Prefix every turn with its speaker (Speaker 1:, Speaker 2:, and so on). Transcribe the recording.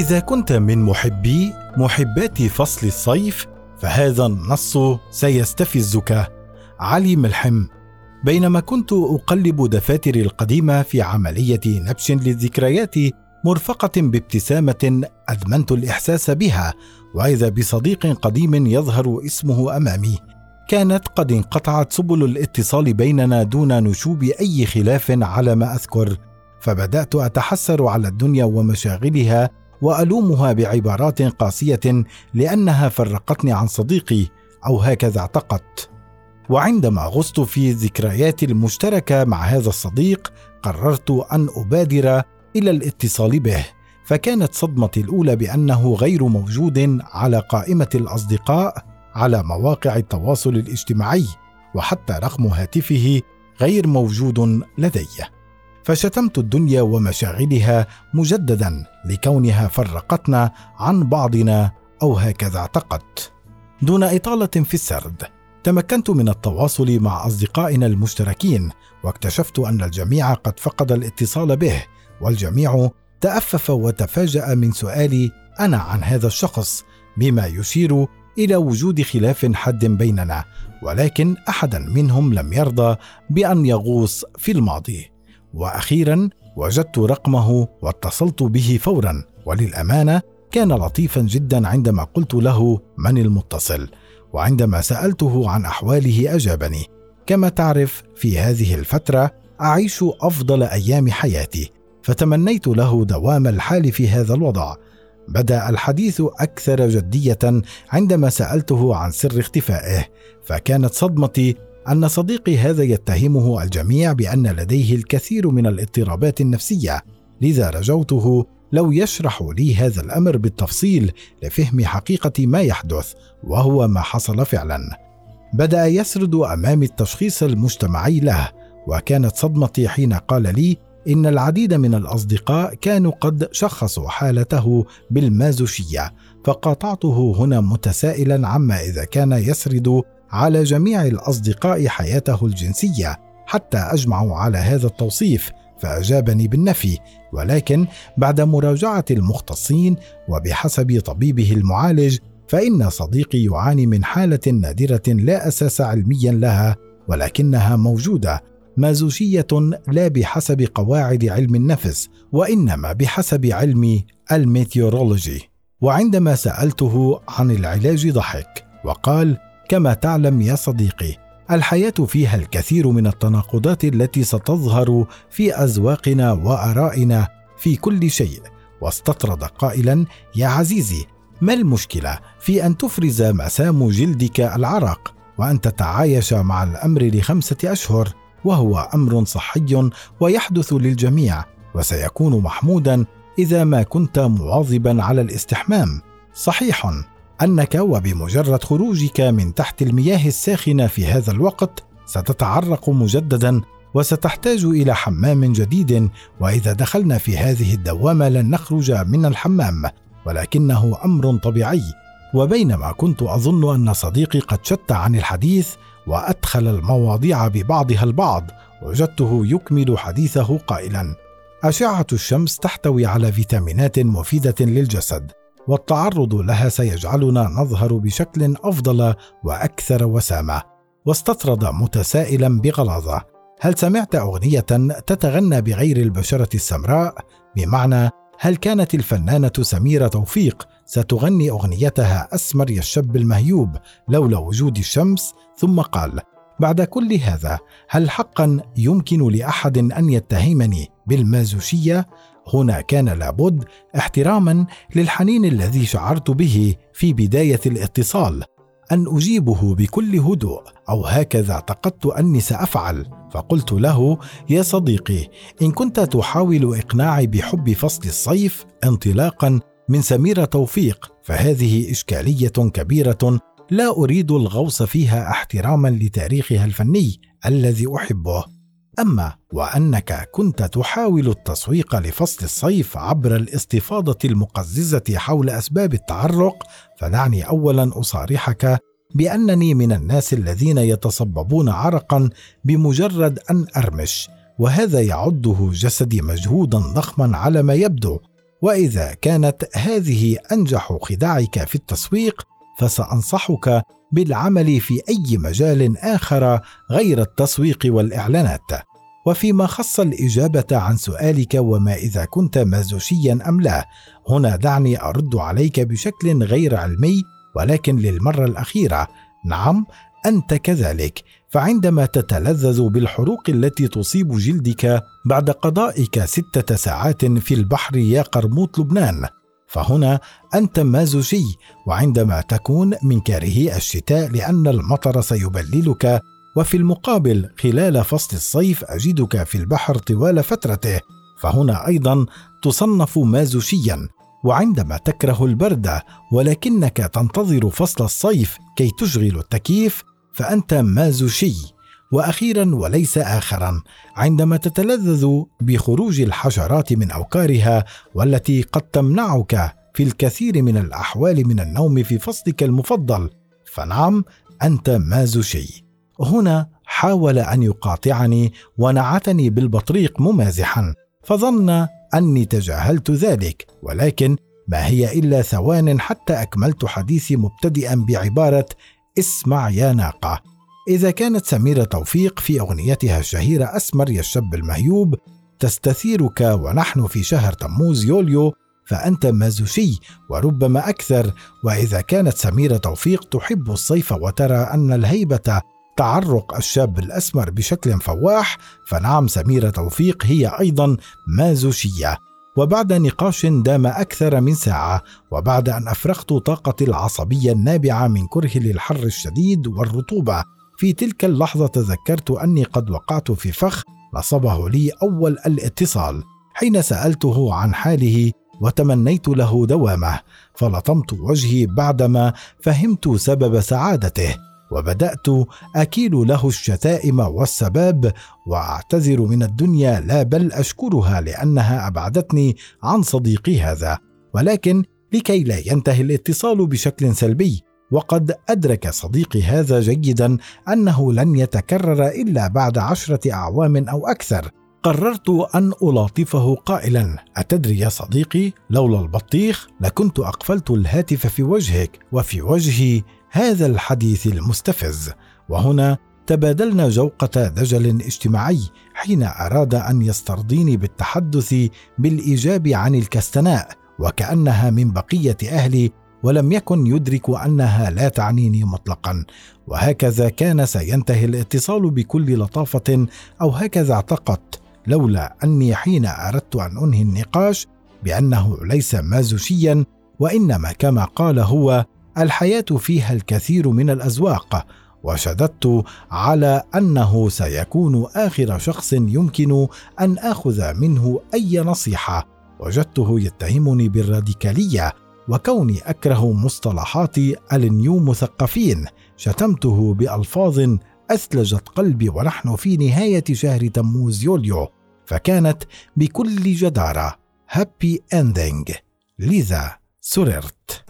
Speaker 1: إذا كنت من محبي محبات فصل الصيف فهذا النص سيستفزك. علي ملحم. بينما كنت أقلب دفاتري القديمة في عملية نبش للذكريات مرفقة بابتسامة أدمنت الإحساس بها وإذا بصديق قديم يظهر اسمه أمامي. كانت قد انقطعت سبل الاتصال بيننا دون نشوب أي خلاف على ما أذكر. فبدأت أتحسر على الدنيا ومشاغلها وألومها بعبارات قاسية لأنها فرقتني عن صديقي أو هكذا اعتقدت. وعندما غصت في الذكريات المشتركة مع هذا الصديق قررت أن أبادر إلى الاتصال به فكانت صدمتي الأولى بأنه غير موجود على قائمة الأصدقاء على مواقع التواصل الاجتماعي وحتى رقم هاتفه غير موجود لدي. فشتمت الدنيا ومشاغلها مجددا لكونها فرقتنا عن بعضنا أو هكذا اعتقدت. دون إطالة في السرد تمكنت من التواصل مع أصدقائنا المشتركين واكتشفت أن الجميع قد فقد الاتصال به والجميع تأفف وتفاجأ من سؤالي أنا عن هذا الشخص بما يشير إلى وجود خلاف حاد بيننا ولكن احدا منهم لم يرضى بأن يغوص في الماضي. وأخيرا وجدت رقمه واتصلت به فورا وللأمانة كان لطيفا جدا عندما قلت له من المتصل وعندما سألته عن أحواله أجابني. كما تعرف في هذه الفترة أعيش أفضل أيام حياتي فتمنيت له دوام الحال في هذا الوضع. بدأ الحديث أكثر جدية عندما سألته عن سر اختفائه فكانت صدمتي أن صديقي هذا يتهمه الجميع بأن لديه الكثير من الاضطرابات النفسية لذا رجوته لو يشرح لي هذا الأمر بالتفصيل لفهم حقيقة ما يحدث وهو ما حصل فعلا. بدأ يسرد أمامي التشخيص المجتمعي له وكانت صدمتي حين قال لي إن العديد من الأصدقاء كانوا قد شخصوا حالته بالمازوشية فقاطعته هنا متسائلا عما إذا كان يسرد على جميع الأصدقاء حياته الجنسية حتى أجمعوا على هذا التوصيف فأجابني بالنفي ولكن بعد مراجعة المختصين وبحسب طبيبه المعالج فإن صديقي يعاني من حالة نادرة لا أساس علميا لها ولكنها موجودة مازوشيه لا بحسب قواعد علم النفس وإنما بحسب علم الميتيورولوجي. وعندما سألته عن العلاج ضحك وقال كما تعلم يا صديقي الحياة فيها الكثير من التناقضات التي ستظهر في اذواقنا وآرائنا في كل شيء. واستطرد قائلا يا عزيزي ما المشكلة في أن تفرز مسام جلدك العرق وأن تتعايش مع الأمر لخمسة أشهر وهو أمر صحي ويحدث للجميع وسيكون محمودا إذا ما كنت مواظبا على الاستحمام؟ صحيح. أنك وبمجرد خروجك من تحت المياه الساخنة في هذا الوقت ستتعرق مجددا وستحتاج إلى حمام جديد وإذا دخلنا في هذه الدوامة لن نخرج من الحمام ولكنه أمر طبيعي. وبينما كنت أظن أن صديقي قد شت عن الحديث وأدخل المواضيع ببعضها البعض وجدته يكمل حديثه قائلا. أشعة الشمس تحتوي على فيتامينات مفيدة للجسد. والتعرض لها سيجعلنا نظهر بشكل أفضل وأكثر وسامة. واستطرد متسائلا بغلاظة. هل سمعت أغنية تتغنى بغير البشرة السمراء؟ بمعنى هل كانت الفنانة سميرة توفيق ستغني أغنيتها أسمر يا الشاب المهيوب لولا وجود الشمس؟ ثم قال بعد كل هذا هل حقا يمكن لأحد أن يتهمني بالمازوشية؟ هنا كان لابد احتراما للحنين الذي شعرت به في بداية الاتصال أن أجيبه بكل هدوء أو هكذا اعتقدت أني سأفعل. فقلت له يا صديقي إن كنت تحاول إقناعي بحب فصل الصيف انطلاقا من سميره توفيق فهذه إشكالية كبيرة لا أريد الغوص فيها احتراما لتاريخها الفني الذي أحبه. أما وأنك كنت تحاول التسويق لفصل الصيف عبر الاستفاضة المقززة حول أسباب التعرق فدعني اولا أصارحك بأنني من الناس الذين يتصببون عرقا بمجرد أن أرمش وهذا يعده جسدي مجهودا ضخما على ما يبدو وإذا كانت هذه أنجح خداعك في التسويق فسأنصحك بالعمل في أي مجال آخر غير التسويق والإعلانات. وفيما خص الإجابة عن سؤالك وما إذا كنت مازوشيا أم لا هنا دعني أرد عليك بشكل غير علمي ولكن للمرة الأخيرة. نعم أنت كذلك. فعندما تتلذذ بالحروق التي تصيب جلدك بعد قضائك ستة ساعات في البحر يا قرموط لبنان فهنا أنت مازوشي وعندما تكون من كارهي الشتاء لأن المطر سيبللك وفي المقابل خلال فصل الصيف أجدك في البحر طوال فترته. فهنا أيضا تصنف مازوشيا وعندما تكره البرد ولكنك تنتظر فصل الصيف كي تشغل التكييف فأنت مازوشي وأخيرا وليس اخرا عندما تتلذذ بخروج الحشرات من اوكارها والتي قد تمنعك في الكثير من الأحوال من النوم في فصلك المفضل فنعم أنت مازوشي هنا حاول أن يقاطعني ونعتني بالبطريق ممازحا فظن أني تجاهلت ذلك ولكن ما هي إلا ثوان حتى أكملت حديثي مبتدئا بعبارة اسمع يا ناقة إذا كانت سميرة توفيق في أغنيتها الشهيرة أسمر يا الشاب المهيوب تستثيرك ونحن في شهر تموز يوليو فأنت مازوشي وربما أكثر وإذا كانت سميرة توفيق تحب الصيف وترى أن الهيبة تعرق الشاب الأسمر بشكل فواح فنعم سميرة توفيق هي أيضا مازوشية. وبعد نقاش دام أكثر من ساعة وبعد أن أفرغت طاقتي العصبية النابعة من كره للحر الشديد والرطوبة في تلك اللحظة تذكرت أني قد وقعت في فخ نصبه لي أول الاتصال حين سألته عن حاله وتمنيت له دوامه فلطمت وجهي بعدما فهمت سبب سعادته وبدأت أكيل له الشتائم والسباب وأعتذر من الدنيا لا بل أشكرها لأنها أبعدتني عن صديقي هذا ولكن لكي لا ينتهي الاتصال بشكل سلبي. وقد أدرك صديقي هذا جيدا أنه لن يتكرر إلا بعد عشرة أعوام أو أكثر. قررت أن ألاطفه قائلا أتدري يا صديقي لولا البطيخ لكنت أقفلت الهاتف في وجهك وفي وجهي هذا الحديث المستفز. وهنا تبادلنا جوقة دجل اجتماعي حين أراد أن يسترضيني بالتحدث بالإيجاب عن الكستناء وكأنها من بقية أهلي ولم يكن يدرك أنها لا تعنيني مطلقا. وهكذا كان سينتهي الاتصال بكل لطافة أو هكذا اعتقدت لولا أني حين أردت أن أنهي النقاش بأنه ليس مازوشيا وإنما كما قال هو الحياة فيها الكثير من الأزواق. وشددت على أنه سيكون آخر شخص يمكن أن آخذ منه أي نصيحة. وجدته يتهمني بالراديكالية وكوني أكره مصطلحات ال neo مثقفين شتمته بألفاظ أثلجت قلبي ونحن في نهاية شهر تموز يوليو فكانت بكل جدارة. happy ending لذا سررت.